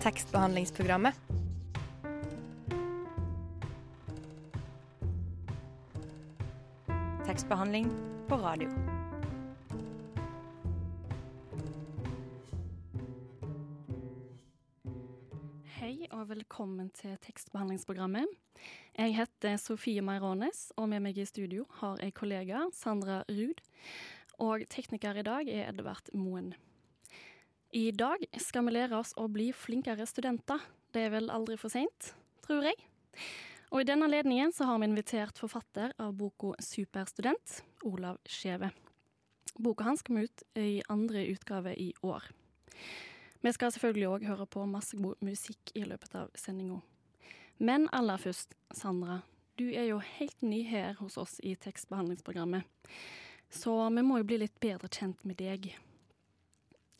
tekstbehandlingsprogrammet. Tekstbehandling på radio. Hei og velkommen til tekstbehandlingsprogrammet. Jeg heter Sofie Meirones, og med meg i studio har jeg kollega Sandra Ruud. Og tekniker i dag er Edvard Moen. I dag skal vi lære oss å bli flinkere studenter. Det er vel aldri for seint, tror jeg. Og i denne anledningen så har vi invitert forfatter av boka 'Superstudent', Olav Skjeve. Boka hans kom ut i andre utgave i år. Vi skal selvfølgelig òg høre på masse god musikk i løpet av sendinga. Men aller først, Sandra. Du er jo helt ny her hos oss i tekstbehandlingsprogrammet. Så vi må jo bli litt bedre kjent med deg.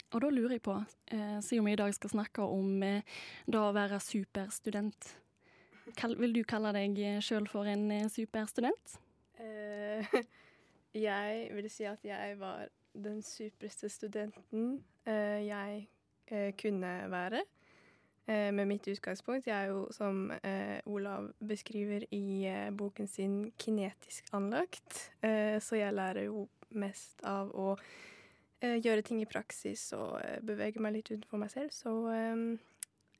Og da lurer jeg på, eh, siden vi i dag skal snakke om eh, det å være superstudent, kall, vil du kalle deg sjøl for en eh, superstudent? Eh, jeg vil si at jeg var den superste studenten eh, jeg eh, kunne være. Eh, med mitt utgangspunkt. Jeg er jo, som eh, Olav beskriver i eh, boken sin, kinetisk anlagt. Eh, så jeg lærer jo mest av å eh, gjøre ting i praksis og eh, bevege meg litt utenfor meg selv. Så eh,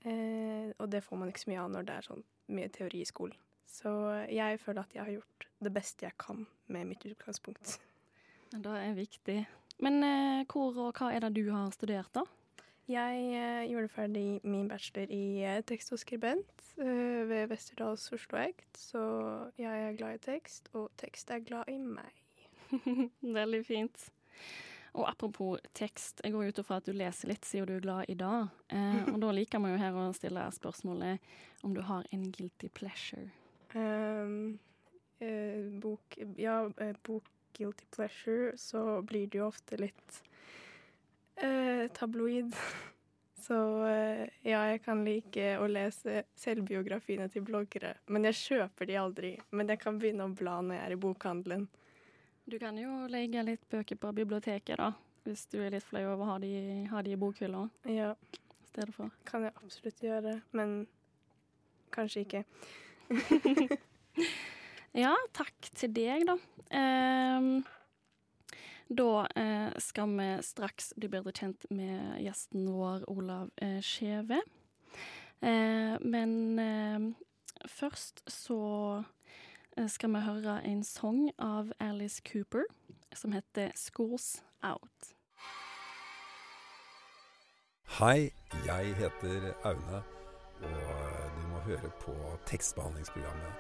eh, Og det får man ikke så mye av når det er sånn mye teori i skolen. Så jeg føler at jeg har gjort det beste jeg kan med mitt utgangspunkt. Det er viktig. Men eh, hvor og hva er det du har studert, da? Jeg eh, gjorde ferdig min bachelor i eh, tekst og skribent eh, ved Westerdals Oslo Ekt, så jeg er glad i tekst, og tekst er glad i meg. Veldig fint. Og apropos tekst, jeg går ut ifra at du leser litt siden du er glad i dag. Eh, og da liker vi jo her å stille spørsmålet om du har en guilty pleasure. Um, eh, bok Ja, eh, bok Guilty Pleasure, så blir det jo ofte litt eh, tabloid. Så eh, ja, jeg kan like å lese selvbiografiene til bloggere, men jeg kjøper de aldri. Men jeg kan begynne å bla når jeg er i bokhandelen. Du kan jo legge litt bøker på biblioteket, da. Hvis du er litt flau over å ha de, ha de i bokhylla Ja, i stedet for. kan jeg absolutt gjøre, men kanskje ikke. Ja, takk til deg, da. Ehm, da eh, skal vi straks bli bedre kjent med gjesten vår, Olav eh, Skjeve. Eh, men eh, først så eh, skal vi høre en sang av Alice Cooper som heter 'Schools Out'. Hei, jeg heter Aune, og du må høre på tekstbehandlingsprogrammet.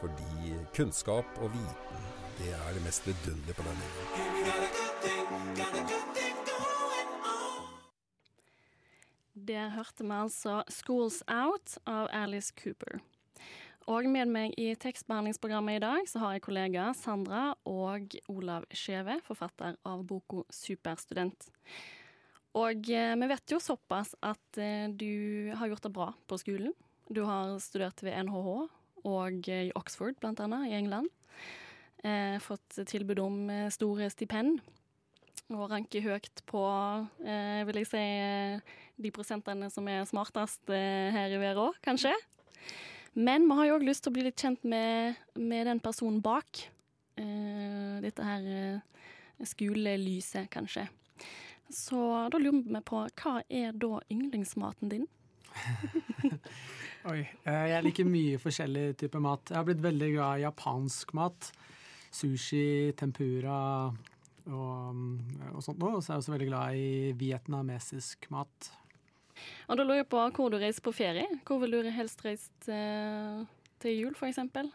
Fordi kunnskap og viten, det er det mest vidunderlige på denne jorden. Der hørte vi altså 'Schools Out' av Alice Cooper. Og med meg i tekstbehandlingsprogrammet i dag så har jeg kollega Sandra og Olav Skjeve, forfatter av boka 'Superstudent'. Og eh, vi vet jo såpass at eh, du har gjort det bra på skolen. Du har studert ved NHH og eh, i Oxford, blant annet, i England. Fått tilbud om store stipend. Og ranker høyt på, eh, vil jeg si, de prosentene som er smartest eh, her i verden kanskje. Men vi har jo òg lyst til å bli litt kjent med, med den personen bak. Uh, dette her uh, skolelyset, kanskje. Så da lurer vi på hva er da yndlingsmaten din? Oi. eh, Jeg liker mye forskjellig type mat. Jeg har blitt veldig glad i japansk mat. Sushi, tempura og, og sånt noe. Og så er jeg også veldig glad i vietnamesisk mat. Og da lurer jeg på hvor du reiser på ferie. Hvor vil du helst reise til, til jul, for eksempel?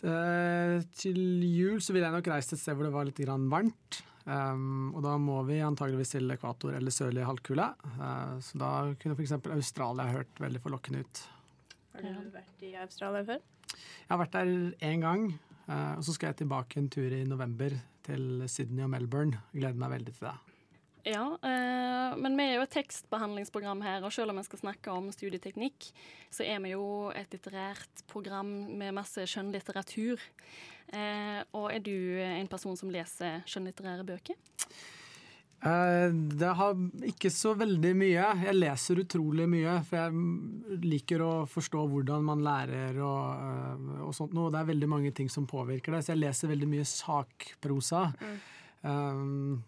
Eh, Til jul så vil jeg nok reise til et sted hvor det var litt grann varmt. Um, og da må vi antageligvis til ekvator eller sørlige halvkule. Uh, så da kunne f.eks. Australia hørt veldig forlokkende ut. Har du vært i Australia før? Jeg har vært der én gang, Uh, og så skal jeg tilbake en tur i november til Sydney og Melbourne. Gleder meg veldig til det. Ja, eh, men vi er jo et tekstbehandlingsprogram her, og selv om vi skal snakke om studieteknikk, så er vi jo et litterært program med masse skjønnlitteratur. Eh, og er du en person som leser skjønnlitterære bøker? Eh, det har ikke så veldig mye. Jeg leser utrolig mye, for jeg liker å forstå hvordan man lærer og, eh, og sånt noe. Det er veldig mange ting som påvirker det, så jeg leser veldig mye sakprosa. Um,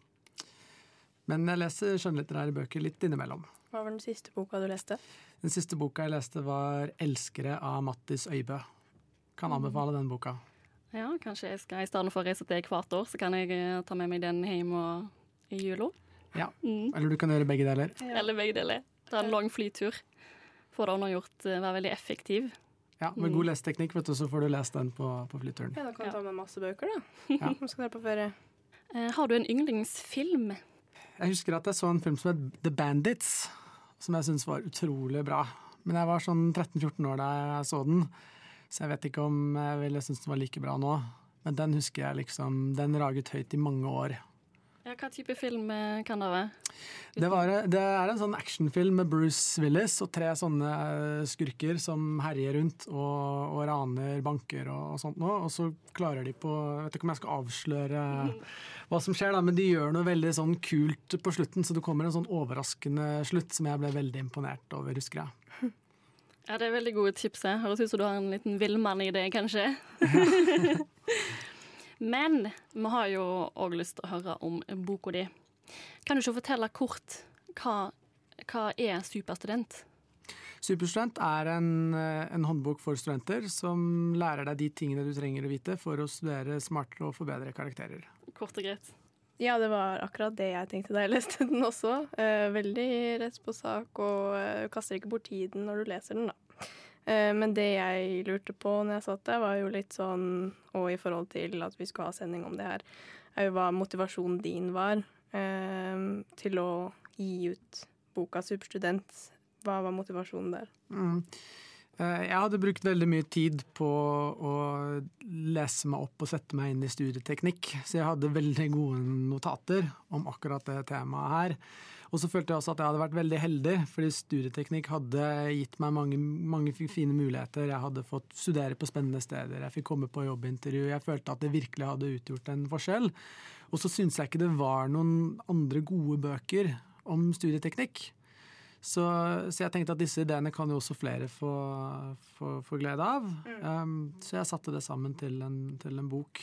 men jeg leser skjønnlitterære bøker litt innimellom. Hva var den siste boka du leste? Den siste boka jeg leste, var 'Elskere' av Mattis Øybø. Kan anbefale den boka. Ja, kanskje jeg skal i stedet for å reise til ekvator, så kan jeg eh, ta med meg den hjem og, i jula. Ja. Mm. Eller du kan gjøre begge deler. Eller begge deler. Ta en lang flytur. Få det unnagjort, eh, være veldig effektiv. Ja, Med Mm. god leseteknikk, vet du, så får du lest den på, på flyturen. Ja, Da kan du Ja. ta med masse bøker, da. Ja. Nå skal dere på ferie. Eh, har du en yndlingsfilm? Jeg husker at jeg så en film som het The Bandits, som jeg syntes var utrolig bra. Men jeg var sånn 13-14 år da jeg så den, så jeg vet ikke om jeg ville synes den var like bra nå. Men den husker jeg liksom Den raget høyt i mange år. Ja, hva type film eh, kan det være? Det, var, det er en sånn actionfilm med Bruce Willis og tre sånne eh, skurker som herjer rundt og, og raner banker og, og sånt noe. Og så klarer de på Jeg vet ikke om jeg skal avsløre hva som skjer, da, men de gjør noe veldig sånn kult på slutten, så det kommer en sånn overraskende slutt som jeg ble veldig imponert over, husker jeg. Ja, Det er veldig gode tips. Høres ut som du har en liten villmann i det, kanskje. Men vi har jo òg lyst til å høre om boka di. Kan du ikke fortelle kort hva, hva er Superstudent? Superstudent er en, eh, en håndbok for studenter som lærer deg de tingene du trenger å vite for å studere smartere og forbedre karakterer. Kort og greit. Ja, det var akkurat det jeg tenkte da jeg leste den også. Eh, veldig rett på sak, og eh, kaster ikke bort tiden når du leser den, da. Eh, men det jeg lurte på når jeg satt der, var jo litt sånn, og i forhold til at vi skulle ha sending om det her, er jo hva motivasjonen din var eh, til å gi ut boka Superstudent. Hva var motivasjonen der? Mm. Eh, Jeg hadde brukt veldig mye tid på å lese meg opp og sette meg inn i studieteknikk, så jeg hadde veldig gode notater om akkurat det temaet her. Og så følte jeg også at jeg hadde vært veldig heldig, fordi studieteknikk hadde gitt meg mange, mange fine muligheter. Jeg hadde fått studere på spennende steder, jeg fikk komme på jobbintervju. Jeg følte at det virkelig hadde utgjort en forskjell. Og så syntes jeg ikke det var noen andre gode bøker om studieteknikk. Så, så jeg tenkte at disse ideene kan jo også flere få, få, få glede av. Um, så jeg satte det sammen til en, til en bok.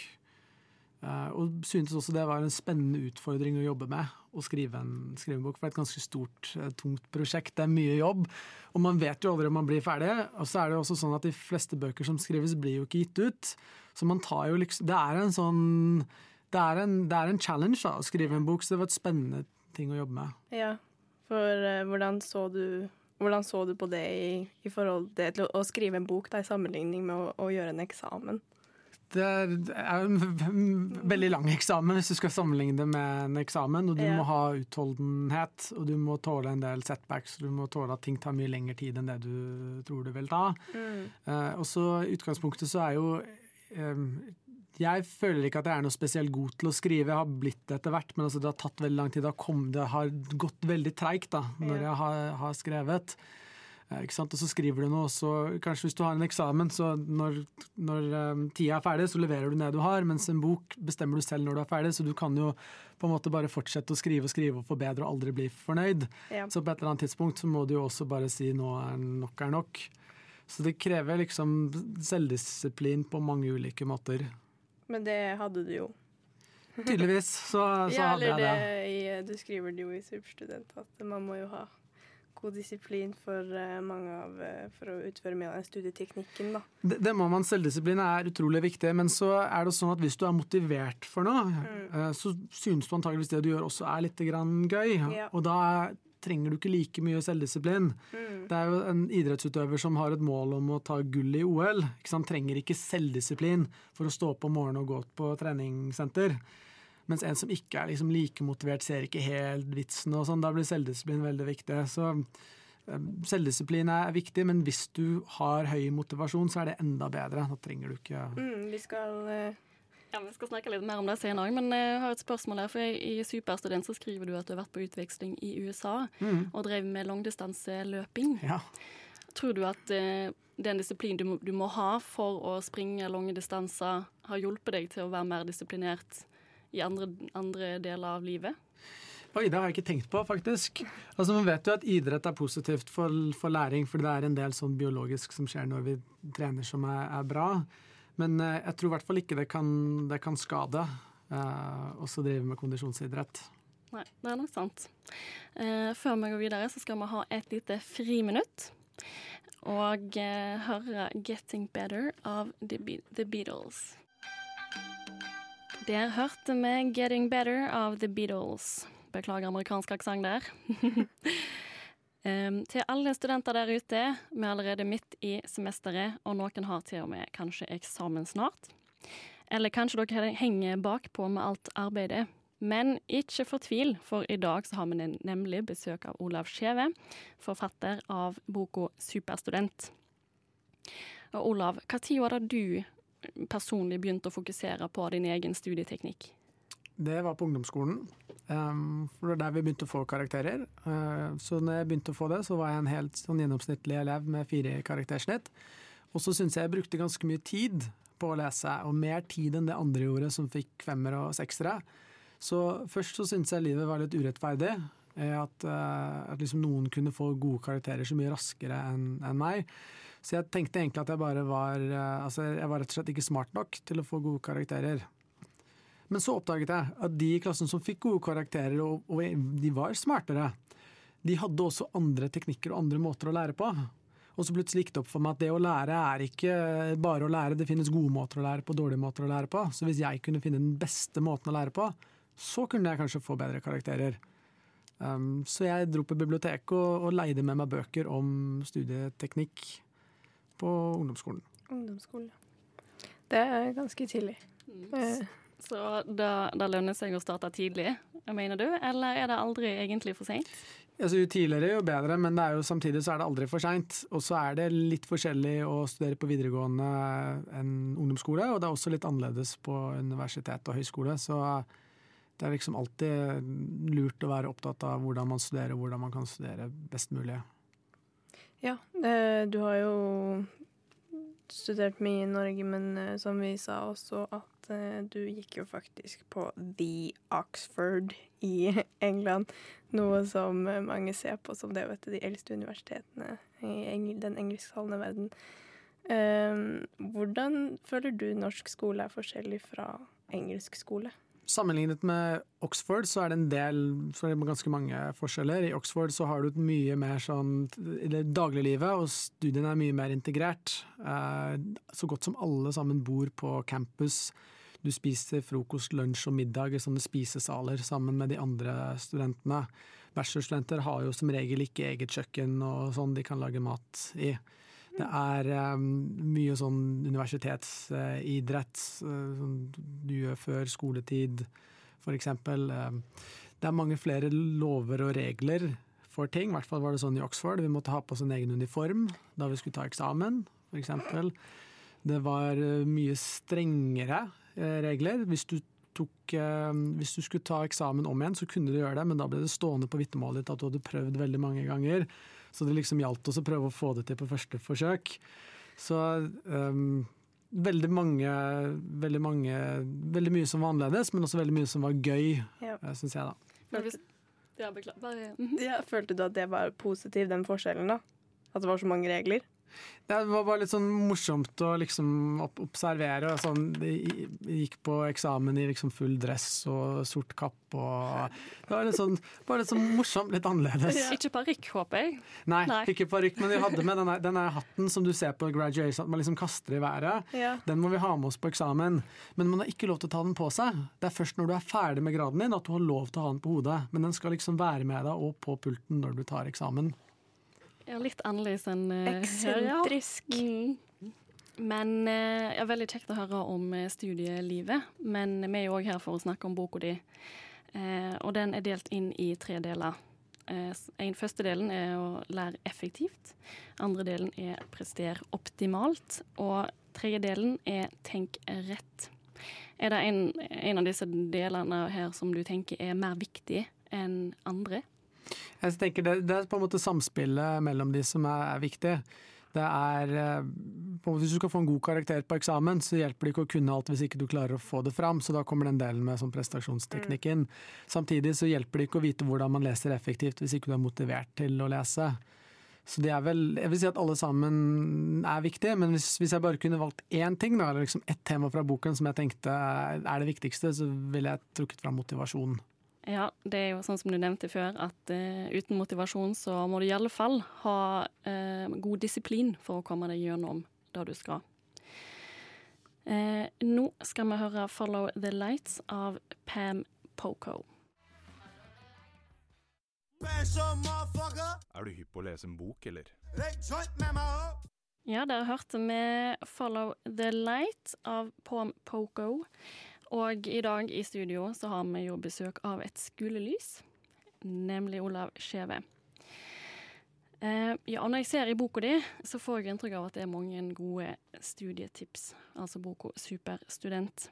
Uh, og syntes også det var en spennende utfordring å jobbe med. Å skrive en, skrivebok. bok. For det er et ganske stort, uh, tungt prosjekt. Det er mye jobb. Og man vet jo aldri om man blir ferdig. Og så er det jo også sånn at de fleste bøker som skrives, blir jo ikke gitt ut. Så man tar jo liksom Det er en sånn Det er en, det er en challenge da, å skrive en bok, så det var et spennende ting å jobbe med. Ja, for eh, hvordan, så du, hvordan så du på det i, i forhold til å, å skrive en bok da, i sammenligning med å, å gjøre en eksamen? Det er det er en veldig lang eksamen hvis du skal sammenligne det med en eksamen. Og du Ja. må ha utholdenhet, og du må tåle en del setbacks. Du må tåle at ting tar mye lengre tid enn det du tror det vil ta. Eh, og så i utgangspunktet så er jo eh, Jeg føler ikke at jeg er noe spesielt god til å skrive. Jeg har blitt det etter hvert, men altså det har tatt veldig lang tid. Det har, kommet, det har gått veldig treigt når jeg har, har skrevet. Eh, Ikke sant? Og så skriver du noe, og så kanskje hvis du har en eksamen, så når, når um, tida er ferdig, så leverer du det du har. Mens en bok bestemmer du selv når du er ferdig, så du kan jo på en måte bare fortsette å skrive og skrive og forbedre og aldri bli fornøyd. Ja. Så på et eller annet tidspunkt så må du jo også bare si nå er nok er nok. Så det krever liksom selvdisiplin på mange ulike måter. Men det hadde du jo. Tydeligvis så, så ja, hadde jeg det, det. i, du skriver det jo i Superstudent at man må jo ha god disiplin for eh, mange av eh, for å utføre mer av studieteknikken, da. det. Det må man. Selvdisiplin er utrolig viktig. Men så er det sånn at hvis du er motivert for noe, eh, så synes du antageligvis det du gjør også er litt grann gøy. Ja. Og da trenger du ikke like mye selvdisiplin. Det er jo en idrettsutøver som har et mål om å ta gull i OL. Ikke sant? Trenger ikke selvdisiplin for å stå opp om morgenen og gå på treningssenter. Mens en som ikke er liksom like motivert, ser ikke helt vitsen. og sånn. Da blir selvdisiplin veldig viktig. Så eh, Selvdisiplin er viktig, men hvis du har høy motivasjon, så er det enda bedre. Da trenger du ikke Mm, vi skal eh, Ja, Vi skal snakke litt mer om det senere, men jeg har et spørsmål her. for I Superstudent så skriver du at du har vært på utveksling i USA og drev med langdistanseløping. Ja. Tror du at eh, den disiplinen du, må- du må ha for å springe lange distanser, har hjulpet deg til å være mer disiplinert i andre, andre deler av livet? Oi, det har jeg ikke tenkt på, faktisk. Altså, Man vet jo at idrett er positivt for, for læring, for det er en del sånn biologisk som skjer når vi trener som er, er bra. Men eh, jeg tror i hvert fall ikke det kan, det kan skade eh, å drive med kondisjonsidrett. Nei, det er nok sant. Eh, før vi går videre, så skal vi ha et lite friminutt. Og høre 'Getting Better' av The Beatles. Der hørte vi 'Getting Better' av The Beatles. Beklager amerikansk aksent der. til alle studenter der ute, vi er allerede midt i semesteret, og noen har til og med kanskje eksamen snart. Eller kanskje dere henger bakpå med alt arbeidet. Men ikke fortvil, for i dag så har vi nemlig besøk av Olav Skjeve, forfatter av boka 'Superstudent'. Og Olav, når var det du personlig begynte å fokusere på din egen studieteknikk? Det var på ungdomsskolen. For det var der vi begynte å få karakterer. Uh, så når jeg begynte å få det, så var jeg en helt sånn gjennomsnittlig elev med fire karaktersnitt. Og så syns jeg jeg brukte ganske mye tid på å lese, og mer tid enn det andre gjorde som fikk femmer og seksere. Så først så syntes jeg livet var litt urettferdig. Eh, at, uh, at liksom noen kunne få gode karakterer så mye raskere enn en meg. Så jeg tenkte egentlig at jeg bare var Altså, jeg var rett og slett ikke smart nok til å få gode karakterer. Men så oppdaget jeg at de i klassen som fikk gode karakterer, og, og de var smartere, de hadde også andre teknikker og andre måter å lære på. Og så plutselig gikk det opp for meg at det å lære er ikke bare å lære, det finnes gode måter å lære på, dårlige måter å lære på. Så hvis jeg kunne finne den beste måten å lære på, så kunne jeg kanskje få bedre karakterer. Um, så jeg dro på biblioteket og, og, leide med meg bøker om studieteknikk på ungdomsskolen. Ungdomsskolen. Det er ganske tidlig. Mm. Så da, da lønner det seg å starte tidlig, mener du? Eller er det aldri egentlig for seint? Altså, jo tidligere, jo bedre, men det er jo, samtidig så er det aldri for seint. Og så er det litt forskjellig å studere på videregående enn ungdomsskole, og det er også litt annerledes på universitet og høyskole. Så det er liksom alltid lurt å være opptatt av hvordan man studerer, og hvordan man kan studere best mulig. Ja, eh, du har jo studert mye i Norge, men uh, som vi sa også, at uh, du gikk jo faktisk på The Oxford i England. Noe som eh, mange ser på som det vet du, de eldste universitetene i den engelsktalende verden. Um, hvordan føler du norsk skole er forskjellig fra engelsk skole? Sammenlignet med Oxford så er det en del, så er det ganske mange forskjeller. I Oxford så har du et mye mer sånn dagliglivet, og studiene er mye mer integrert. Eh, så godt som alle sammen bor på campus du spiser frokost, lunsj og middag i sånne spisesaler sammen med de andre studentene. Bachelorstudenter har jo som regel ikke eget kjøkken og sånn de kan lage mat i. Det er um, mye sånn universitetsidrett uh, du gjør før skoletid, f.eks. Um, det er mange flere lover og regler for ting. I hvert fall var det sånn i Oxford. Vi måtte ha på oss en egen uniform da vi skulle ta eksamen, f.eks. Det var uh, mye strengere Eh, regler. Hvis du, tok, eh, hvis du skulle ta eksamen om igjen, så kunne du gjøre det, men da ble det stående på vitnemålet ditt at du hadde prøvd veldig mange ganger. Så det liksom gjaldt oss å prøve å få det til på første forsøk. Så um, veldig mange, veldig mange Veldig mye som var annerledes, men også veldig mye som var gøy, ja. syns jeg, da. Ja, beklager. Ja, følte du at det var positivt, den forskjellen, da? At det var så mange regler? Det var bare litt sånn morsomt å liksom observere. Sånn, gikk på eksamen i liksom full dress og sort kapp og Det var litt sånn, bare litt sånn morsomt, litt annerledes. Ja. Ikke parykk, håper jeg? Nei, Nei. ikke parykk, men vi hadde med denne, denne, hatten som du ser på graduation, at man liksom kaster i været. Ja. Den må vi ha med oss på eksamen. Men man har ikke lov til å ta den på seg. Det er først når du er ferdig med graden din at du har lov til å ha den på hodet. Men den skal liksom være med deg og på pulten når du tar eksamen. Ja, litt annerledes enn uh, Eksentrisk. Ja. Mm. Men uh, ja, Veldig kjekt å høre om uh, studielivet. Men vi er jo òg her for å snakke om boka di. Uh, og den er delt inn i tre deler. En første delen er å lære effektivt. Andre delen er prester optimalt. Og tredje delen er tenk rett. Er det en, en av disse delene her som du tenker er mer viktig enn andre? Jeg tenker det, det, er på en måte samspillet mellom de som er, er viktig. Det er eh, Hvis du skal få en god karakter på eksamen, så hjelper det ikke å kunne alt hvis ikke du klarer å få det fram, så da kommer den delen med sånn prestasjonsteknikk inn. Samtidig så hjelper det ikke å vite hvordan man leser effektivt hvis ikke du er motivert til å lese. Så det er vel, Jeg vil si at alle sammen er viktige, men hvis, hvis jeg bare kunne valgt én ting, da, eller liksom ett tema fra boken som jeg tenkte er det viktigste, så ville jeg trukket fram motivasjon. Ja, det er jo sånn som du nevnte før, at uh, uten motivasjon så må du i alle fall ha uh, god disiplin for å komme deg gjennom det du skal. Uh, nå skal vi høre 'Follow the Lights' av Pam Poco. Er du hypp på å lese en bok, eller? Ja, der hørte vi 'Follow the Light' av Pam Poco. Og i dag i studio så har vi jo besøk av et skolelys, nemlig Olav Skjeve. Eh, ja, når jeg ser i boka di, så får jeg inntrykk av at det er mange gode studietips. Altså boka 'Superstudent'.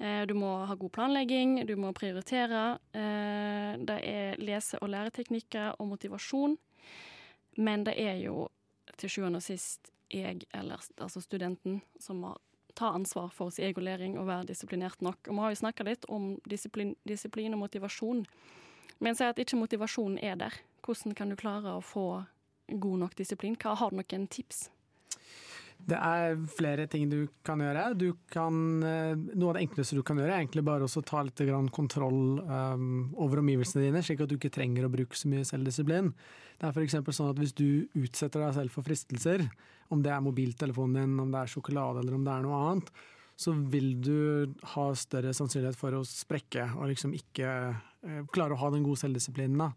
Eh, du må ha god planlegging, du må prioritere. Eh, det er lese- og læreteknikker og motivasjon. Men det er jo til sjuende og sist jeg, eller altså studenten, som må ta ansvar for sin egen læring og være disiplinert nok. Og Vi har jo snakka litt om disiplin, disiplin, og motivasjon. Men si at ikke motivasjonen er der. Hvordan kan du klare å få god nok disiplin? Hva Har du noen tips? Det er flere ting du kan gjøre. Du kan, noe av det enkleste du kan gjøre, er egentlig bare å ta litt kontroll um, over omgivelsene dine, slik at du ikke trenger å bruke så mye selvdisiplin. Det er f.eks. sånn at hvis du utsetter deg selv for fristelser, om det er mobiltelefonen din, om det er sjokolade eller om det er noe annet, så vil du ha større sannsynlighet for å sprekke og liksom ikke uh, klare å ha den gode selvdisiplinen.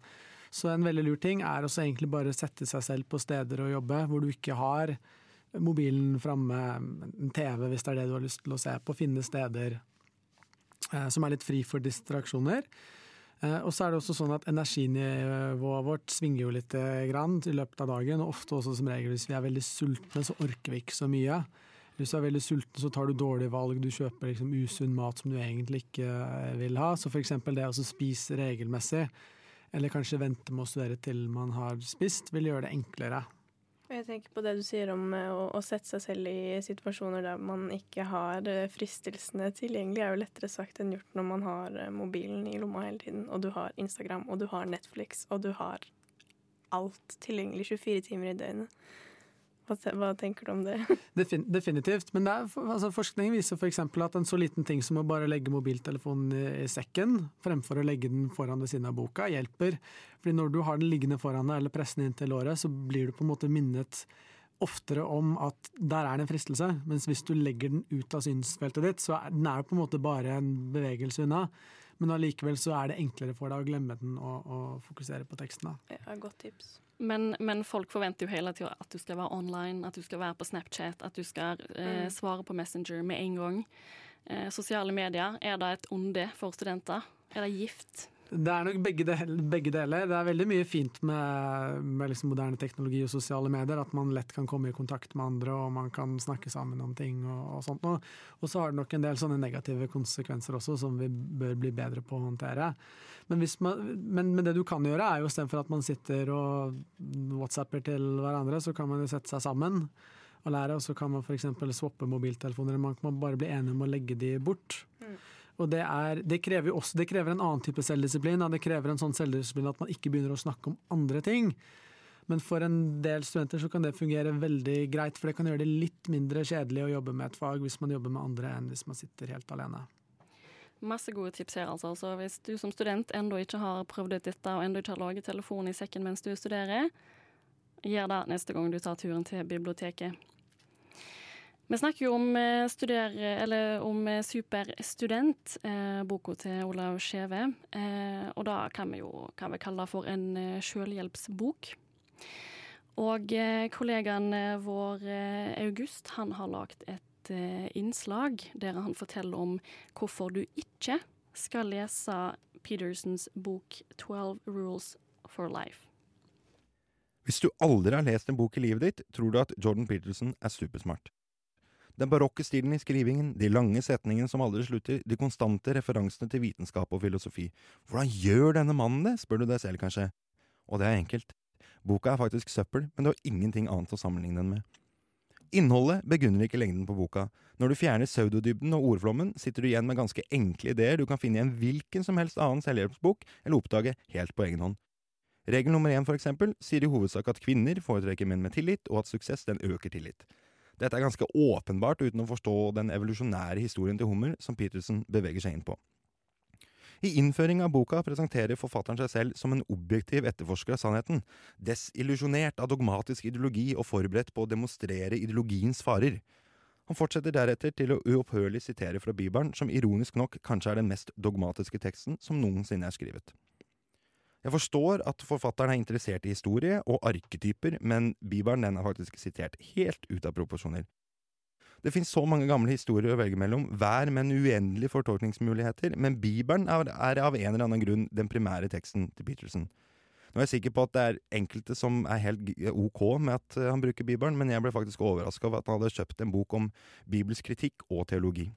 Så en veldig lur ting er også egentlig bare sette seg selv på steder og jobbe hvor du ikke har mobilen framme, en TV hvis det er det du har lyst til å se på, finne steder eh, som er litt fri for distraksjoner. Eh, og så er det også sånn at energinivået vårt svinger jo litt grann i løpet av dagen, og ofte også som regel hvis vi er veldig sultne, så orker vi ikke så mye. Hvis du er veldig sulten, så tar du dårlige valg, du kjøper liksom usunn mat som du egentlig ikke vil ha. Så f.eks. det å spise regelmessig, eller kanskje vente med å studere til man har spist, vil gjøre det enklere. Jeg tenker på det du sier om å, å, sette seg selv i situasjoner der man ikke har fristelsene tilgjengelig, er jo lettere sagt enn gjort når man har mobilen i lomma hele tiden, og du har Instagram, og du har Netflix, og du har alt tilgjengelig 24 timer i døgnet. Hva, hva tenker du om det? Defin definitivt. Men er, altså, forskning viser f.eks. at en så liten ting som å bare legge mobiltelefonen i, i, sekken, fremfor å legge den foran ved siden av boka, hjelper. Fordi når du har den liggende foran deg eller pressen inn til låret, så blir du på en måte minnet oftere om at der er det en fristelse. Mens hvis du legger den ut av synsfeltet ditt, så er den er på en måte bare en bevegelse unna. Men allikevel så er det enklere for deg å glemme den og, og fokusere på teksten. Da. Ja, godt tips. Men, men, folk forventer jo hele tida at du skal være online, at du skal være på Snapchat, at du skal eh, svare på Messenger med en gang. Eh, sosiale medier, er det et onde for studenter? Er det gift? Det er nok begge, del, begge deler. Det er veldig mye fint med, med liksom moderne teknologi og sosiale medier. At man lett kan komme i kontakt med andre og man kan snakke sammen om ting. Og, og sånt. Og så har det nok en del sånne negative konsekvenser også som vi bør bli bedre på å håndtere. Men, man, men, men det du kan gjøre, er jo istedenfor at man sitter og whatsapper til hverandre, så kan man jo sette seg sammen og lære. Og så kan man f.eks. swappe mobiltelefoner. Man kan bare bli enige om å legge de bort. Mm. Og det, er, det, krever også, det, krever en annen type selvdisiplin. Det krever en sånn selvdisiplin at man ikke begynner å snakke om andre ting. Men for en del studenter så kan det fungere veldig greit, for det kan gjøre det litt mindre kjedelig å jobbe med et fag hvis man jobber med andre enn hvis man sitter helt alene. Masse gode tips her, altså. Så hvis du som student ennå ikke har prøvd ut dette, og ennå ikke har laget telefon i sekken mens du studerer, gjør det neste gang du tar turen til biblioteket. Vi snakker jo om, studer, om Superstudent, eh, boka til Olav Skjeve. Eh, og da kan vi jo kan vi kalle det for en eh, selvhjelpsbok. Og eh, kollegaen vår August han har lagd et innslag der han forteller om hvorfor du ikke skal lese Petersens bok 'Twelve Rules for Life'. Hvis du aldri har lest en bok i livet ditt, tror du at Jordan Peterson er supersmart. Den barokke stilen i skrivingen, de lange setningene som aldri slutter, de konstante referansene til vitenskap og filosofi. Hvordan gjør denne mannen det, spør du deg selv kanskje. Og det er enkelt. Boka er faktisk søppel, men det har ingenting annet å sammenligne den med. Innholdet begrunner ikke lengden på boka. Når du fjerner pseudodybden og ordflommen, sitter du igjen med ganske enkle ideer du kan finne i en hvilken som helst annen selvhjelpsbok, eller oppdage helt på egen hånd. Regel nummer én, for eksempel, sier i hovedsak at kvinner foretrekker menn med tillit, og at suksess den øker tillit. Dette er ganske åpenbart uten å forstå den evolusjonære historien til Hummer som Peterson beveger seg inn på. I innføring av boka presenterer forfatteren seg selv som en objektiv etterforsker av sannheten, desillusjonert av dogmatisk ideologi og forberedt på å demonstrere ideologiens farer. Han fortsetter deretter til å uopphørlig sitere fra Bibelen, som ironisk nok kanskje er den mest dogmatiske teksten som noensinne er skrevet. Jeg forstår at forfatteren er interessert i historie og arketyper, men Bibelen den er faktisk sitert helt ut av proporsjoner. Det finnes så mange gamle historier å velge mellom, hver med en uendelig fortolkningsmuligheter, men Bibelen er, er av en eller annen grunn den primære teksten til Peterson. Nå er jeg sikker på at det er enkelte som er helt ok med at eh, han bruker Bibelen, men jeg ble faktisk overraska over at han hadde kjøpt en bok om bibelsk kritikk og teologi.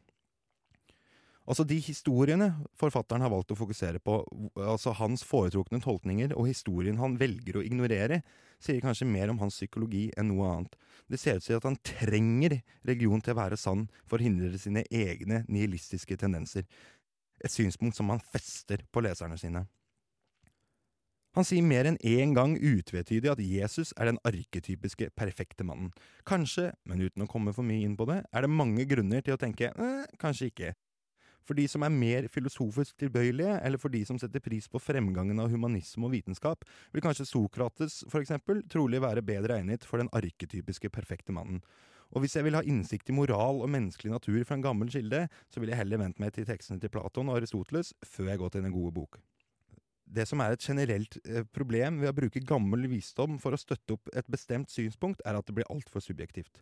Altså De historiene forfatteren har valgt å fokusere på, altså hans foretrukne tolkninger og historien han velger å ignorere, sier kanskje mer om hans psykologi enn noe annet. Det ser ut til at han trenger religion til å være sann for å hindre sine egne nihilistiske tendenser. Et synspunkt som han fester på leserne sine. Han sier mer enn én gang utvetydig at Jesus er den arketypiske perfekte mannen. Kanskje, men uten å komme for mye inn på det, er det mange grunner til å tenke eh, kanskje ikke. For de som er mer filosofisk tilbøyelige, eller for de som setter pris på fremgangen av humanisme og vitenskap, vil kanskje Sokrates for eksempel trolig være bedre egnet for den arketypiske perfekte mannen. Og hvis jeg vil ha innsikt i moral og menneskelig natur fra en gammel kilde, så vil jeg heller vente meg til tekstene til Platon og Aristoteles før jeg går til den gode bok. Det som er et generelt eh, problem ved å bruke gammel visdom for å støtte opp et bestemt synspunkt, er at det blir altfor subjektivt.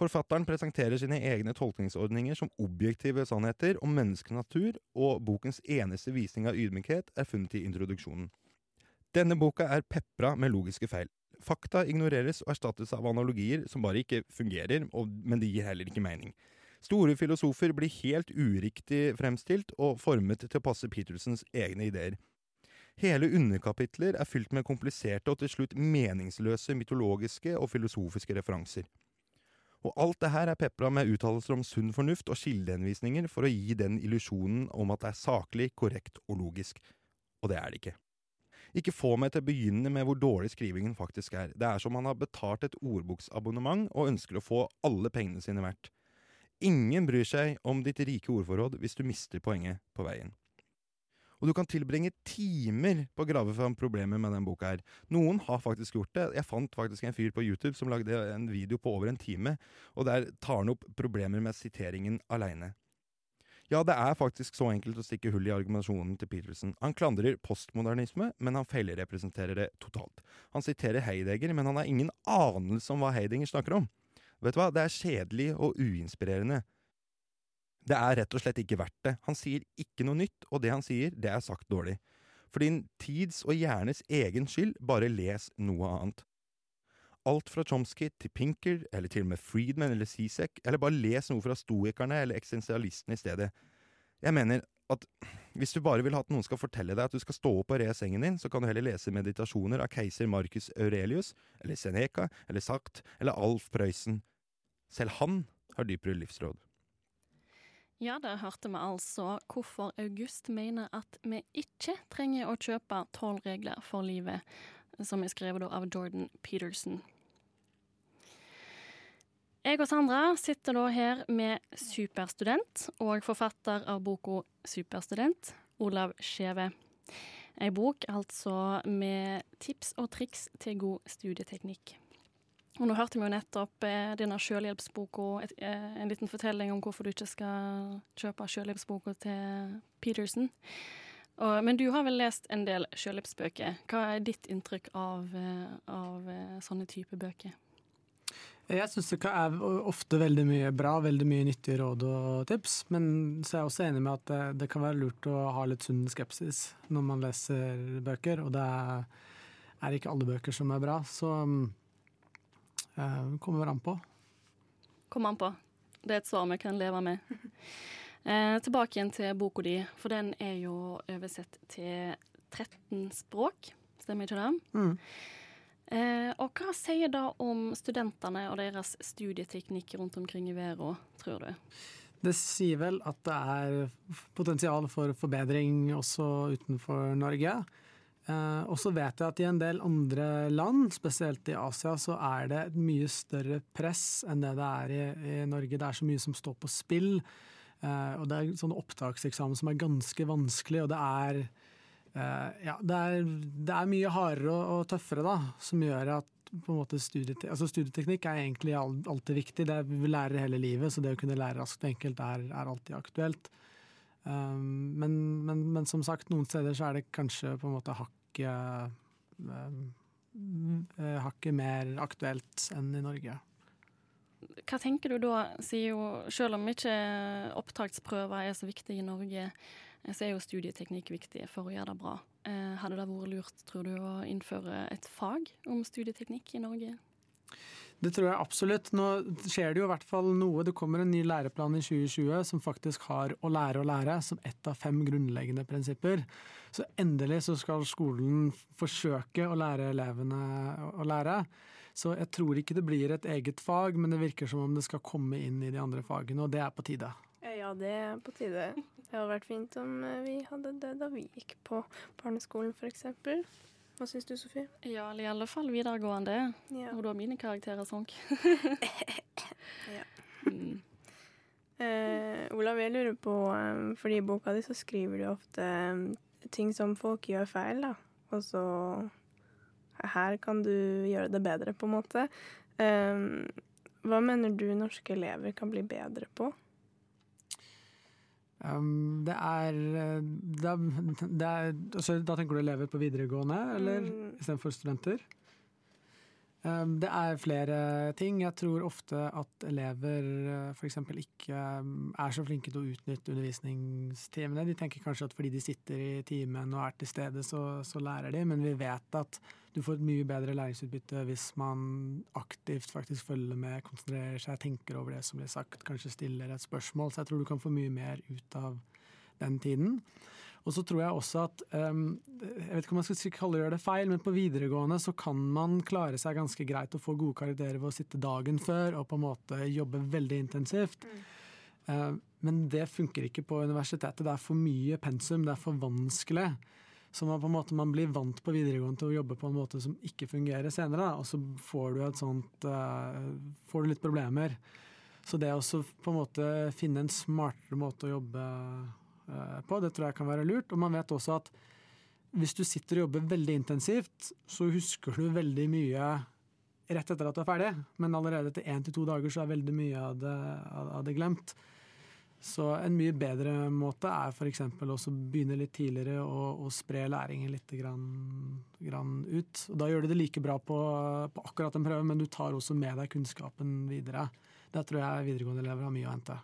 Forfatteren presenterer sine egne tolkningsordninger som objektive sannheter om menneskenatur, og bokens eneste visning av ydmykhet er funnet i introduksjonen. Denne boka er pepra med logiske feil. Fakta ignoreres og erstattes av analogier som bare ikke fungerer, men de gir heller ikke mening. Store filosofer blir helt uriktig fremstilt og formet til å passe Petersens egne ideer. Hele underkapitler er fylt med kompliserte og til slutt meningsløse mytologiske og filosofiske referanser. Og alt det her er pepra med uttalelser om sunn fornuft og kildehenvisninger for å gi den illusjonen om at det er saklig, korrekt og logisk. Og det er det ikke. Ikke få meg til å begynne med hvor dårlig skrivingen faktisk er. Det er som man har betalt et ordboksabonnement og ønsker å få alle pengene sine verdt. Ingen bryr seg om ditt rike ordforråd hvis du mister poenget på veien. Og du kan tilbringe timer på å grave fram problemer med den boka her. Noen har faktisk gjort det. Jeg fant faktisk en fyr på YouTube som lagde en video på over en time, og der tar han opp problemer med siteringen aleine. Ja, det er faktisk så enkelt å stikke hull i argumentasjonen til Peterson. Han klandrer postmodernisme, men han feilrepresenterer det totalt. Han siterer Heidegger, men han har ingen anelse om hva Heidegger snakker om. Vet du hva, det er kjedelig og uinspirerende. Det er rett og slett ikke verdt det. Han sier ikke noe nytt, og det han sier, det er sagt dårlig. For din tids og hjernes egen skyld, bare les noe annet. Alt fra Chomsky til Pinker, eller til og med Friedman eller Sisek, eller bare les noe fra stoikerne eller eksistensialistene i stedet. Jeg mener at hvis du bare vil ha at noen skal fortelle deg at du skal stå opp og re sengen din, så kan du heller lese meditasjoner av keiser Marcus Aurelius, eller Seneca, eller Sagt, eller Alf Prøysen. Selv han har dypere livsråd. Ja, der hørte vi altså hvorfor August mener at vi ikke trenger å kjøpe tolv regler for livet, som er skrevet av Jordan Peterson. Jeg og Sandra sitter da her med superstudent og forfatter av boka Superstudent, Olav Skjeve. Ei bok altså med tips og triks til god studieteknikk. Og nå hørte vi jo nettopp eh, denne selvhjelpsboka, eh, en liten fortelling om hvorfor du ikke skal kjøpe selvhjelpsboka til Peterson. Og, men du har vel lest en del selvhjelpsbøker. Hva er ditt inntrykk av, eh, av eh, sånne type bøker? Jeg syns det er ofte veldig mye bra, veldig mye nyttige råd og tips. Men så er jeg også enig med at det, det kan være lurt å ha litt sunn skepsis når man leser bøker. Og det er, er ikke alle bøker som er bra. Så Eh, kommer an på. Kommer an på. Det er et svar vi kan leve med. Eh, tilbake igjen til boka di, for den er jo oversett til 13 språk, stemmer ikke det? Mm. Eh, og hva sier da om studentene og deres studieteknikk rundt omkring i verden, tror du? Det sier vel at det er potensial for forbedring også utenfor Norge. Eh, og så vet jeg at i en del andre land, spesielt i Asia, så er det et mye større press enn det det er i, i Norge. Det er så mye som står på spill. Eh, og det er sånne opptakseksamen som er ganske vanskelig, og det er eh, ja, det er, det er mye hardere og, og, tøffere, da, som gjør at på en måte studiete altså studieteknikk er egentlig alltid viktig. Det er, vi lærer hele livet, så det å kunne lære raskt og enkelt er, er alltid aktuelt. Um, men, men, men, som sagt, noen steder så er det kanskje på en måte hakket um, hakket mer aktuelt enn i Norge. Hva tenker du da, sier jo selv om ikke opptaksprøver er så viktig i Norge, så er jo studieteknikk viktig for å gjøre det bra. Eh, hadde det vært lurt, tror du, å innføre et fag om studieteknikk i Norge? Det tror jeg absolutt. Nå skjer det jo i hvert fall noe. Det kommer en ny læreplan i 2020 som faktisk har å lære å lære som ett av fem grunnleggende prinsipper. Så endelig så skal skolen forsøke å lære elevene å lære. Så jeg tror ikke det blir et eget fag, men det virker som om det skal komme inn i de andre fagene, og det er på tide. Ja, det er på tide. Det hadde vært fint om eh, vi hadde det da vi gikk på barneskolen, f.eks. Hva syns du, Sofie? Ja, eller i alle fall videregående. Ja. du da mine karakterer sank. ja. Mm. Eh, Olav, jeg lurer på um, Fordi i boka di så skriver du ofte um, ting som folk gjør feil, da. Og så Her kan du gjøre det bedre, på en måte. Um, hva mener du norske elever kan bli bedre på? Um, det er, det er, det er altså, Da tenker du elever på videregående, eller mm. istedenfor studenter? Um, det er flere ting. Jeg tror ofte at elever uh, f.eks. ikke um, er så flinke til å utnytte undervisningstimene. De tenker kanskje at fordi de sitter i timen og er til stede, så, så lærer de, men vi vet at du får et mye bedre læringsutbytte hvis man aktivt faktisk følger med, konsentrerer seg, tenker over det som blir sagt, kanskje stiller et spørsmål. Så jeg tror du kan få mye mer ut av den tiden. Og så tror jeg også at um, Jeg vet ikke om man skal kalle det feil, men på videregående så kan man klare seg ganske greit og få gode karakterer ved å sitte dagen før og på en måte jobbe veldig intensivt. Mm. Uh, men det funker ikke på universitetet. Det er for mye pensum, det er for vanskelig. Så man, på en måte, man blir vant på videregående til å jobbe på en måte som ikke fungerer senere. Da, og så får du et sånt uh, Får du litt problemer. Så det å på en måte finne en smartere måte å jobbe på, det tror jeg kan være lurt. Og man vet også at hvis du sitter og jobber veldig intensivt, så husker du veldig mye rett etter at du er ferdig. Men allerede etter én til to dager så er veldig mye av det, av det glemt. Så en mye bedre måte er f.eks. å begynne litt tidligere og, og spre læringen litt grann, grann ut. Og da gjør du det like bra på, på, akkurat en prøve, men du tar også med deg kunnskapen videre. Der tror jeg videregående elever har mye å hente.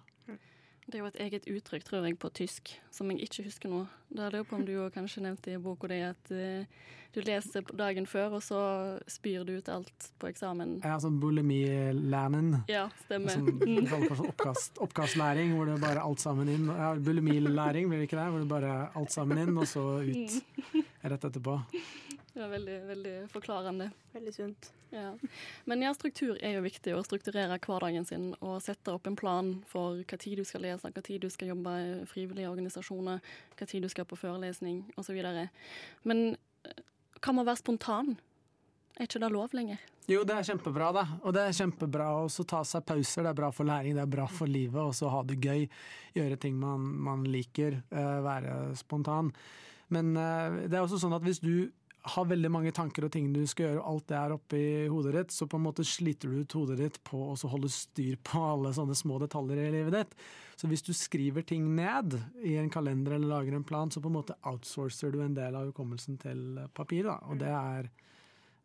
Det er jo et eget uttrykk, tror jeg, på tysk, som jeg ikke husker nå. Da lurer på om du kanskje nevnte i boka di at uh, du leser dagen før, og så spyr du ut alt på eksamen. Ja, sånn bulimilernen. Ja, stemmer. For sånn oppkast, oppkastlæring, hvor det bare alt sammen inn. Ja, Bulimilæring, blir det ikke det? Hvor det bare alt sammen inn, og så ut mm. rett etterpå. Det var veldig, veldig forklarende. Veldig sunt. Ja. Men ja, struktur er jo viktig. Å strukturere hverdagen sin og sette opp en plan for hva tid du skal lese, hva tid du skal jobbe i frivillige organisasjoner, hva tid du skal på forelesning osv. Men kan hva med være spontan? Er ikke det lov lenger? Jo, det er kjempebra, da. Og det er kjempebra å ta seg pauser. Det er bra for læring, det er bra for livet. Og så ha det gøy. Gjøre ting man, man liker. Uh, være spontan. Men uh, det er også sånn at hvis du har veldig mange tanker og ting du skal gjøre, og alt det er oppi hodet ditt, så på en måte sliter du ut hodet ditt på å holde styr på alle sånne små detaljer i livet ditt. Så hvis du skriver ting ned i en kalender eller lager en plan, så på en måte outsourcer du en del av hukommelsen til papir, da. Og det er,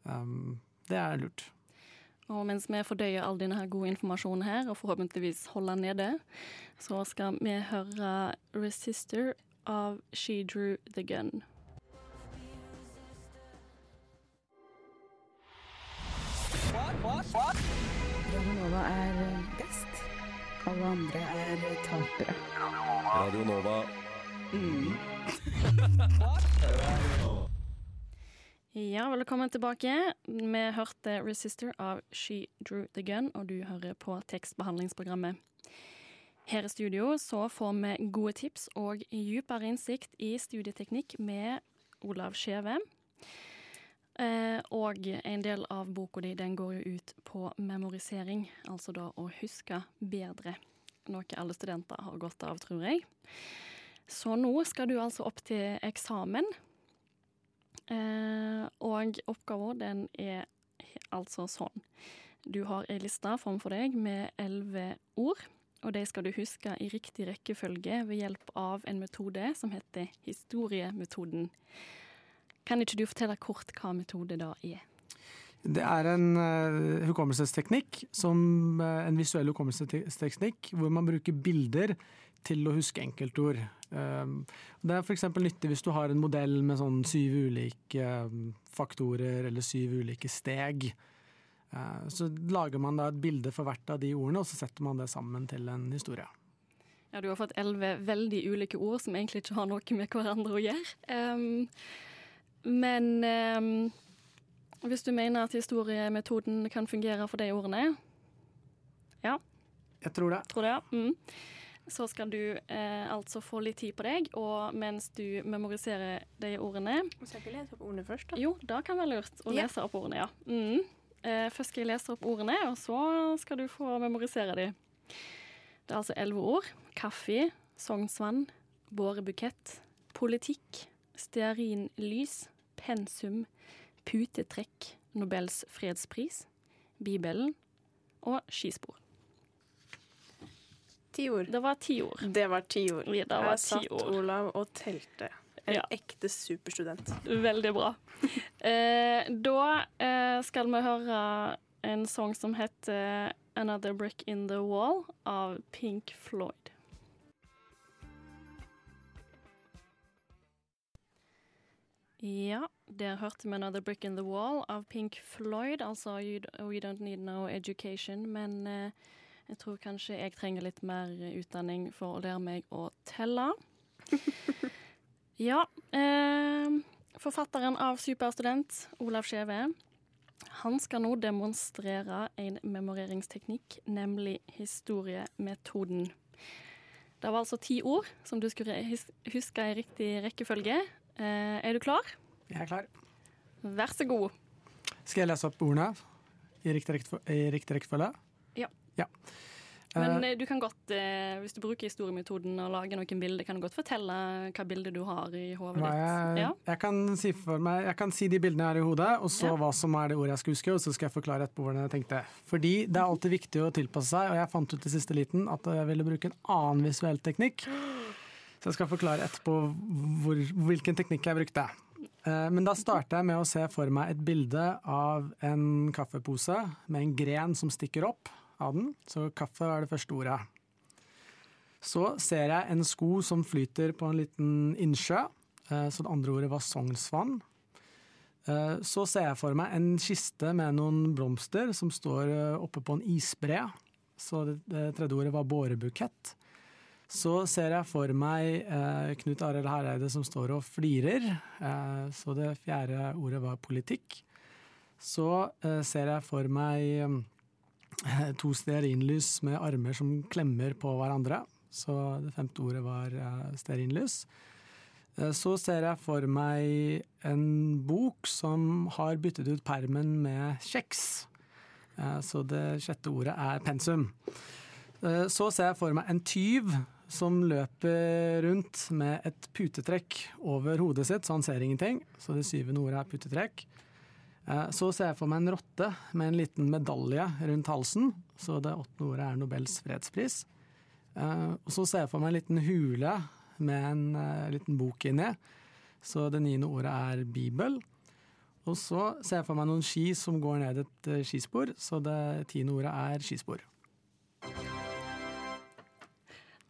um, det er lurt. Og mens vi fordøyer all denne gode informasjonen her, og forhåpentligvis holder nede, så skal vi høre 'Resister' av She Drew The Gun. Radio Nova er best. Alle andre er tapere. Radio Nova. Mm. Ja, velkommen tilbake. Vi hørte 'Resister' av She Drew The Gun, og du hører på tekstbehandlingsprogrammet. Her i studio så får vi gode tips og dypere innsikt i studieteknikk med Olav Skjeve. Eh, og en del av boka di den går jo ut på memorisering, altså da å huske bedre. Noe alle studenter har godt av, tror jeg. Så nå skal du altså opp til eksamen. Eh, og oppgaven den er altså sånn. Du har ei liste framfor deg med elleve ord, og de skal du huske i riktig rekkefølge ved hjelp av en metode som heter historiemetoden. Kan ikke du fortelle kort hva metode da er? Det er en uh, hukommelsesteknikk, som, uh, en visuell hukommelsesteknikk, hvor man bruker bilder til å huske enkeltord. Uh, det er f.eks. nyttig hvis du har en modell med sånn syv ulike faktorer eller syv ulike steg. Så lager man da et bilde for hvert av de ordene, og så setter man det sammen til en historie. Ja, du har fått elleve veldig ulike ord som egentlig ikke har noe med hverandre å gjøre. Um, men eh, hvis du mener at historiemetoden kan fungere for de ordene Ja. Jeg tror det. Tror det, ja. Mm. Så skal du eh, altså få litt tid på deg, og mens du memoriserer de ordene Skal jeg ikke lese opp ordene først, da? Jo, det kan være lurt å Ja. lese opp ordene, ja. Mm. Eh, først skal jeg lese opp ordene, og så skal du få memorisere de. Det er altså elleve ord. Kaffe, Sognsvann, bårebukett, politikk, stearinlys, pensum, putetrekk, Nobels fredspris, Bibelen og skispor. Ti ord. Det var ti ord. Det var ti ord. Ja, var ti satt ord. Olav og telte. En Ja. ekte superstudent. Veldig bra. Eh, da eh, skal vi høre en sang som heter 'Another Brick In The Wall' av Pink Floyd. Ja, der hørte vi 'Another Brick In The Wall' av Pink Floyd. Altså We Don't Need No Education. Men eh, jeg tror kanskje jeg trenger litt mer utdanning for å lære meg å telle. Ja. Eh, forfatteren av Superstudent, Olav Skjeve, han skal nå demonstrere en memoreringsteknikk, nemlig historiemetoden. Det var altså ti ord som du skulle huske i riktig rekkefølge. Eh, er du klar? Jeg er klar. Vær så god. Skal jeg lese opp ordene i riktig, rekkefølge-? Ja. ja. Men Eh, eh, du kan godt, eh, hvis du bruker historiemetoden og lager noen bilder, kan du godt fortelle hva bilde du har i hodet ditt. jeg, Ja. jeg, kan si meg, jeg kan si de bildene jeg har i hodet, og så Ja. hva som er det ordet jeg skal huske, og så skal jeg forklare etterpå hvordan jeg tenkte. Fordi det er alltid viktig å tilpasse seg, og jeg fant ut i siste liten at jeg ville bruke en annen visuell teknikk. Så jeg skal forklare etterpå hvor, hvilken teknikk jeg brukte. Eh, Men da starter jeg med å se for meg et bilde av en kaffepose med en gren som stikker opp av den. Så kaffe er det første ordet. Så ser jeg en sko som flyter på en liten innsjø. eh, Så det andre ordet var Sognsvann. Eh, Så ser jeg for meg en kiste med noen blomster som står oppe på en isbre. Så det tredje ordet var bårebukett. Så ser jeg for meg eh, Knut Arild Hareide som står og flirer. Eh, så det fjerde ordet var politikk. Så eh, ser jeg for meg eh, to stearinlys med armer som klemmer på hverandre. Så det femte ordet var eh, stearinlys. Eh, Så ser jeg for meg en bok som har byttet ut permen med kjeks. Så det sjette ordet er pensum. Så ser jeg for meg en tyv som løper rundt med et putetrekk over hodet sitt, så han ser ingenting. Så det syvende ordet er putetrekk. Eh, Så ser jeg for meg en rotte med en liten medalje rundt halsen. Så det åttende ordet er Nobels fredspris. Eh, Og så ser jeg for meg en liten hule med en eh, liten bok inni. Så det niende ordet er Bibel. Og så ser jeg for meg noen ski som går ned et skispor, så det tiende ordet er skispor.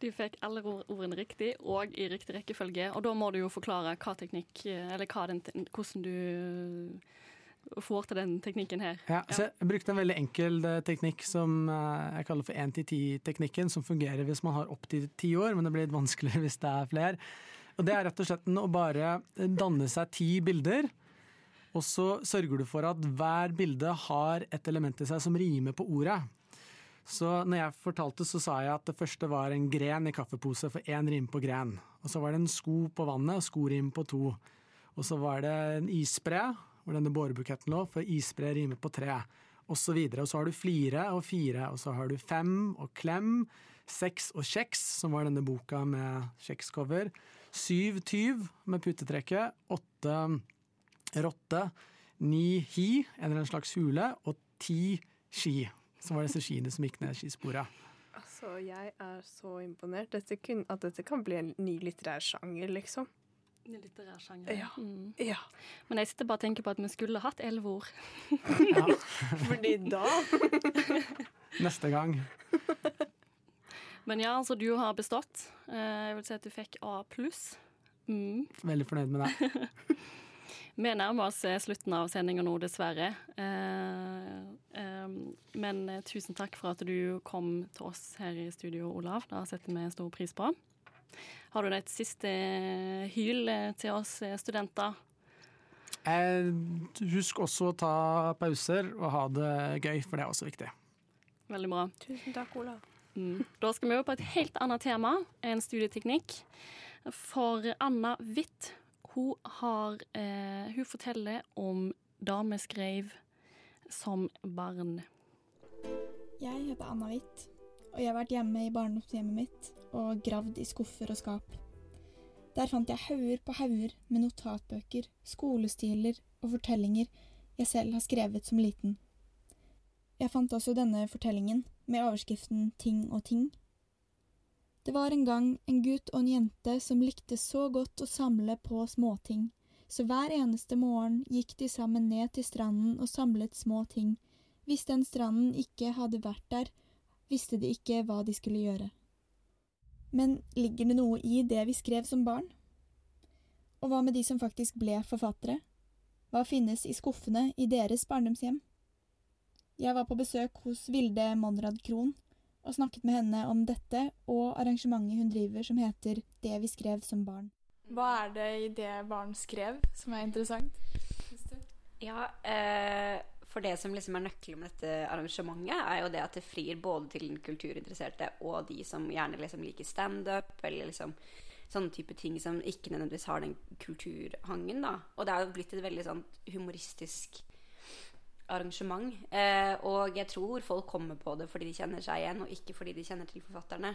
Du fikk alle ordene riktig og i riktig rekkefølge, og da må du jo forklare hva teknikk, eller hva den, hvordan du får til den teknikken her. Ja, så jeg brukte en veldig enkel eh, teknikk som eh, jeg kaller for 1-10-teknikken, som fungerer hvis man har opptil ti år, men det blir litt vanskeligere hvis det er flere. Og det er rett og slett å bare danne seg ti bilder. Og så sørger du for at hver bilde har et element i seg som rimer på ordet. Så når jeg fortalte, så sa jeg at det første var en gren i kaffepose, for én rim på gren. Og så var det en sko på vannet, og skorim på to. Og så var det en isbre, hvor denne bårebuketten lå, for isbre rimer på tre. Og så videre. Og så har du flire og fire, og så har du fem og klem, seks og kjeks, som var denne boka med kjekscover. Syv tyv med putetrekket. Åtte rotte. Ni hi, eller en slags hule. Og ti ski som var disse skiene som gikk ned skisporet. Altså, jeg er så imponert. Dette kun, at dette kan bli en ny litterær sjanger, liksom. En litterær sjanger. Ja. Mm. Ja. Men jeg sitter bare og tenker på at vi skulle hatt elleve ord. Ja, Fordi da neste gang. Men ja, altså du har bestått. Eh, Jeg vil si at du fikk A pluss. Mm. Veldig fornøyd med det. Vi nærmer oss eh, slutten av sendinga nå, dessverre. Eh, eh, men tusen takk for at du kom til oss her i studio, Olav. Det setter vi stor pris på. Har du et siste hyl til oss studenter? Eh, husk også å ta pauser og ha det gøy, for det er også viktig. Veldig bra. Tusen takk, Olav. Mm. Da skal vi over på et helt annet tema enn studieteknikk. For Anna Hvitt, hun, har, eh, hun forteller om da vi skrev som barn. Jeg heter Anna Hvitt, og jeg har vært hjemme i barndomshjemmet mitt og gravd i skuffer og skap. Der fant jeg hauger på hauger med notatbøker, skolestiler og fortellinger jeg selv har skrevet som liten. Jeg fant også denne fortellingen med overskriften Ting og ting. Det var en gang en gutt og en jente som likte så godt å samle på småting, så hver eneste morgen gikk de sammen ned til stranden og samlet små ting. Hvis den stranden ikke hadde vært der, visste de ikke hva de skulle gjøre. Men ligger det noe i det vi skrev som barn? Og hva med de som faktisk ble forfattere? Hva finnes i skuffene i deres barndomshjem? Jeg var på besøk hos Vilde Monrad Krohn og snakket med henne om dette og arrangementet hun driver som heter Det vi skrev som barn. Hva er det i det barn skrev som er interessant? synes du? Ja, eh, for det som liksom er nøkkelen med dette arrangementet, er jo det at det frir både til den kulturinteresserte og de som gjerne liksom liker standup, eller liksom sånne type ting som ikke nødvendigvis har den kulturhangen, da. Og det er jo blitt et veldig sånn humoristisk arrangement. Eh, og jeg tror folk kommer på det fordi de kjenner seg igjen, og ikke fordi de kjenner til forfatterne.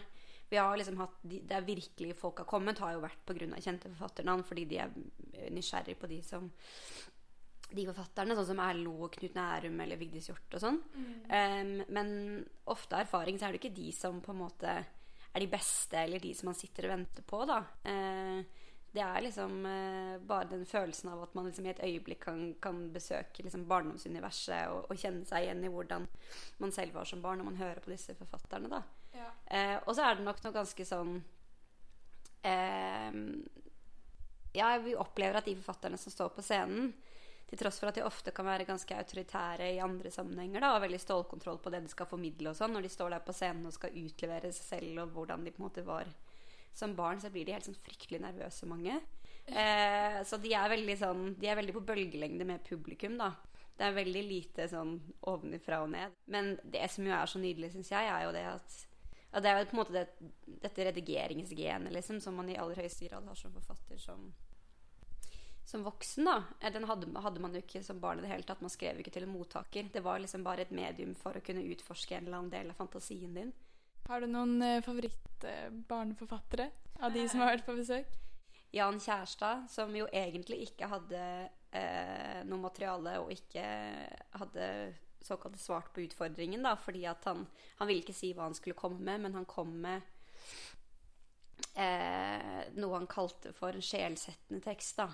Vi har liksom hatt, de, Det er virkelig folk har kommet, har jo vært pga. kjente forfatternavn, fordi de er nysgjerrig på de som de forfatterne, sånn som Erlo, og Knut Nærum eller Vigdis Hjorth og sånn. Um, men ofte av erfaring så er det ikke de som på en måte er de beste, eller de som man sitter og venter på, da. Uh, det er liksom uh, bare den følelsen av at man liksom i et øyeblikk kan, kan besøke liksom barndomsuniverset og, og, kjenne seg igjen i hvordan man selv var som barn når man hører på disse forfatterne, da. Ja. Uh, og så er det nok noe ganske sånn Ja, vi opplever at de forfatterne som står på scenen, til tross for at de ofte kan være ganske autoritære i andre sammenhenger da, og veldig stålkontroll på det de skal formidle og sånn, når de står der på scenen og skal utlevere seg selv og hvordan de på en måte var som barn, så blir de helt sånn fryktelig nervøse, mange. Eh, så de er veldig sånn De er veldig på bølgelengde med publikum, da. Det er veldig lite sånn ovenfra og ned. Men det som jo er så nydelig, syns jeg, er jo det at, at det er jo på en måte det, dette redigeringsgenet, liksom, som man i aller høyeste grad har som forfatter som som voksen, da. Den hadde, hadde, man jo ikke som barn i det hele tatt. Man skrev jo ikke til en mottaker. Det var liksom bare et medium for å kunne utforske en eller annen del av fantasien din. Har du noen uh, favoritt-barneforfattere uh, av de som har vært på besøk? Jan Kjærstad, som jo egentlig ikke hadde eh, noe materiale og ikke hadde såkalt svart på utfordringen, da, fordi at han, han ville ikke si hva han skulle komme med, men han kom med noe han kalte for en sjelsettende tekst, da.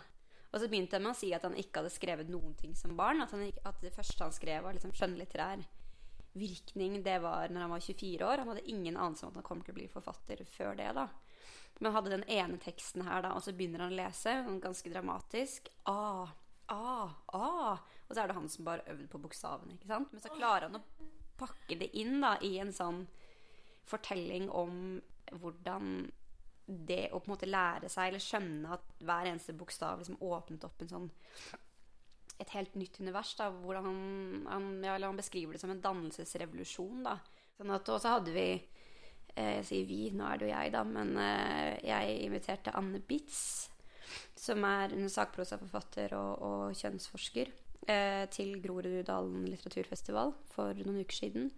Og så begynte jeg med å si at han ikke hadde skrevet noen ting som barn. At, han, at det første han skrev, var liksom skjønnlitterær virkning. Det var når han var 24 år. Han hadde ingen anelse om at han kom til å bli forfatter før det. da. Men han hadde den ene teksten her, da, og så begynner han å lese. Ganske dramatisk. Ah, ah, ah. Og så er det han som bare øvde på bokstavene. ikke sant? Men så klarer han å pakke det inn da, i en sånn fortelling om hvordan det å på en måte lære seg eller skjønne at hver eneste bokstav liksom åpnet opp en sånn et helt nytt univers. da, han, han, ja, han beskriver det som en dannelsesrevolusjon. da. Sånn at, og så hadde vi eh, Jeg sier vi, nå er det jo jeg, da, men eh, jeg inviterte Anne Bitz, som er en sakprosaforfatter og, og kjønnsforsker, eh, til Groruddalen litteraturfestival for noen uker siden.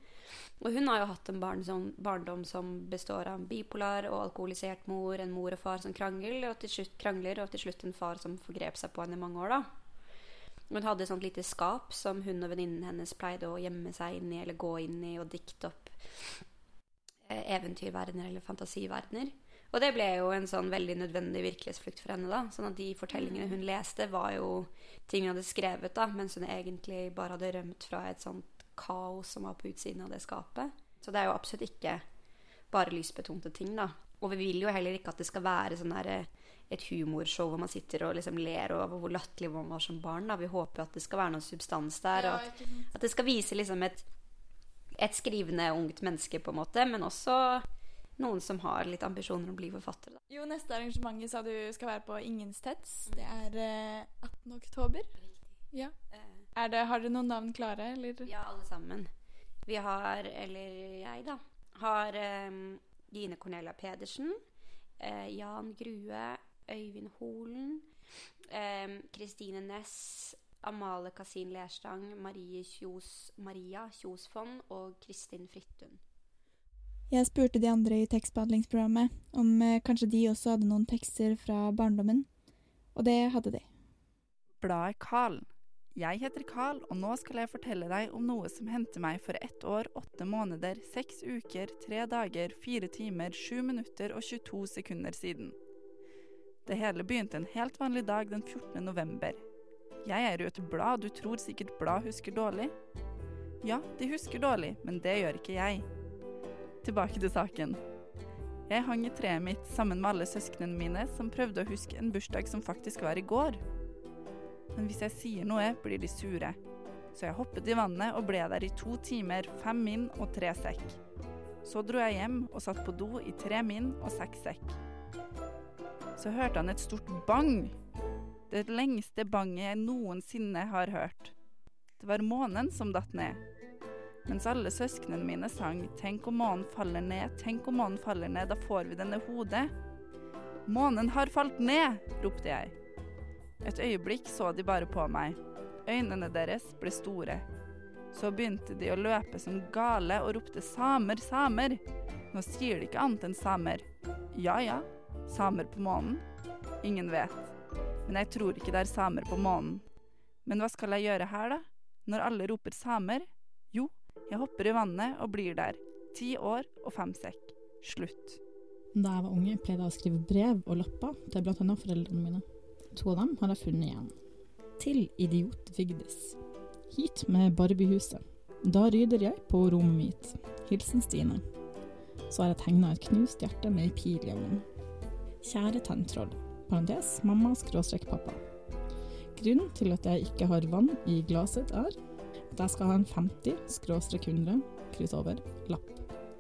Og hun har jo hatt en barn som, barndom som består av en bipolar og alkoholisert mor, en mor og far som krangler, og til slutt, krangler, og til slutt en far som forgrep seg på henne i mange år. da. Hun hadde et sånt lite skap som hun og venninnen hennes pleide å gjemme seg inn i, eller gå inn i og dikte opp eh, eventyrverdener eller fantasiverdener. Og det ble jo en sånn veldig nødvendig virkelighetsflukt for henne. da, sånn at de fortellingene hun leste, var jo ting hun hadde skrevet, da, mens hun egentlig bare hadde rømt fra et sånt kaos som var på utsiden av det skapet. Så det er jo absolutt ikke bare lysbetonte ting, da. Og vi vil jo heller ikke at det skal være sånn eh, et humorshow hvor man sitter og liksom ler over hvor latterlig man var som barn. Da. Vi håper at det skal være noe substans der, og at, at det skal vise liksom et, et skrivende ungt menneske, på en måte, men også noen som har litt ambisjoner om å bli forfatter. Da. Jo, neste arrangementet sa du skal være på Ingensteds. Det er eh, 18. oktober. Ja. Er det, har dere noen navn klare, eller? Ja, alle sammen. Vi har, eller jeg, da, har eh, Gine Cornelia Pedersen, eh, Jan Grue, Øyvind Holen, Kristine Kristine Næss, Amale Kasin Lerstang, Marie Kjos, Maria Kjosfond og Kristin Frittun. Jeg spurte de andre i tekstbehandlingsprogrammet om eh, kanskje de også hadde noen tekster fra barndommen, og det hadde de. Bladet Carl. Jeg heter Carl, og nå skal jeg fortelle deg om noe som hendte meg for ett år, åtte måneder, seks uker, tre dager, fire timer, sju minutter og 22 sekunder siden. Det hele begynte en helt vanlig dag den 14. november. Jeg er jo et blad, du tror sikkert blad husker dårlig? Ja, de husker dårlig, men det gjør ikke jeg. Tilbake til saken. Jeg hang i treet mitt sammen med alle søsknene mine som prøvde å huske en bursdag som faktisk var i går. Men hvis jeg sier noe, blir de sure. Så jeg hoppet i vannet og ble der i to timer, fem min og tre sekk. Så dro jeg hjem og satt på do i tre min og seks sekk. Så hørte han et stort bang. Det lengste banget jeg noensinne har hørt. Det var månen som datt ned. Mens alle søsknene mine sang 'Tenk om månen faller ned, tenk om månen faller ned, da får vi denne hodet'. 'Månen har falt ned', ropte jeg. Et øyeblikk så de bare på meg. Øynene deres ble store. Så begynte de å løpe som gale og ropte 'samer, samer'. Nå sier de ikke annet enn samer. Ja ja, samer på månen? Ingen vet. Men jeg tror ikke det er samer på månen. Men hva skal jeg gjøre her, da? Når alle roper samer? Jo, jeg hopper i vannet og blir der. Ti år og fem sekk. Slutt. Da jeg var unge, pleide jeg å skrive brev og lapper til bl.a. foreldrene mine. To av dem har jeg funnet igjen. Til idiot Vigdis. Hit med Barbiehuset. Da ryder jeg på rommet mitt. Hilsen Stine. Så har jeg tegna et knust hjerte med ei pil øynene. Kjære tenntroll. Parentes mamma skråstrek pappa. Grunnen til at jeg ikke har vann i glasset, er at jeg skal ha en 50 skråstrek 100 kryss over lapp.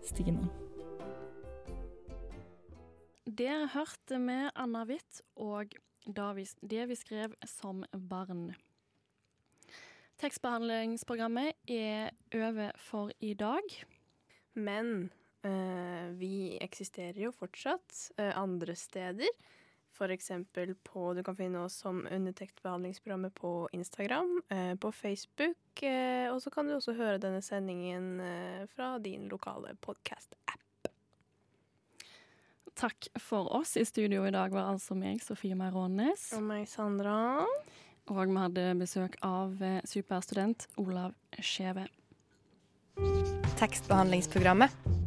Stine. Dere hørte med Anna Witt og det vi skrev som barn. Tekstbehandlingsprogrammet er over for i dag. Men vi eksisterer jo fortsatt eh, andre steder. For eksempel på Du kan finne oss som undertektbehandlingsprogrammet på Instagram, eh, på Facebook, eh, og så kan du også høre denne sendingen eh, fra din lokale podkast-app. Takk for oss. I studio i dag var altså meg, Sofie Meirånes. Og meg, Sandra. Og vi hadde besøk av eh, superstudent Olav Skjeve. Tekstbehandlingsprogrammet.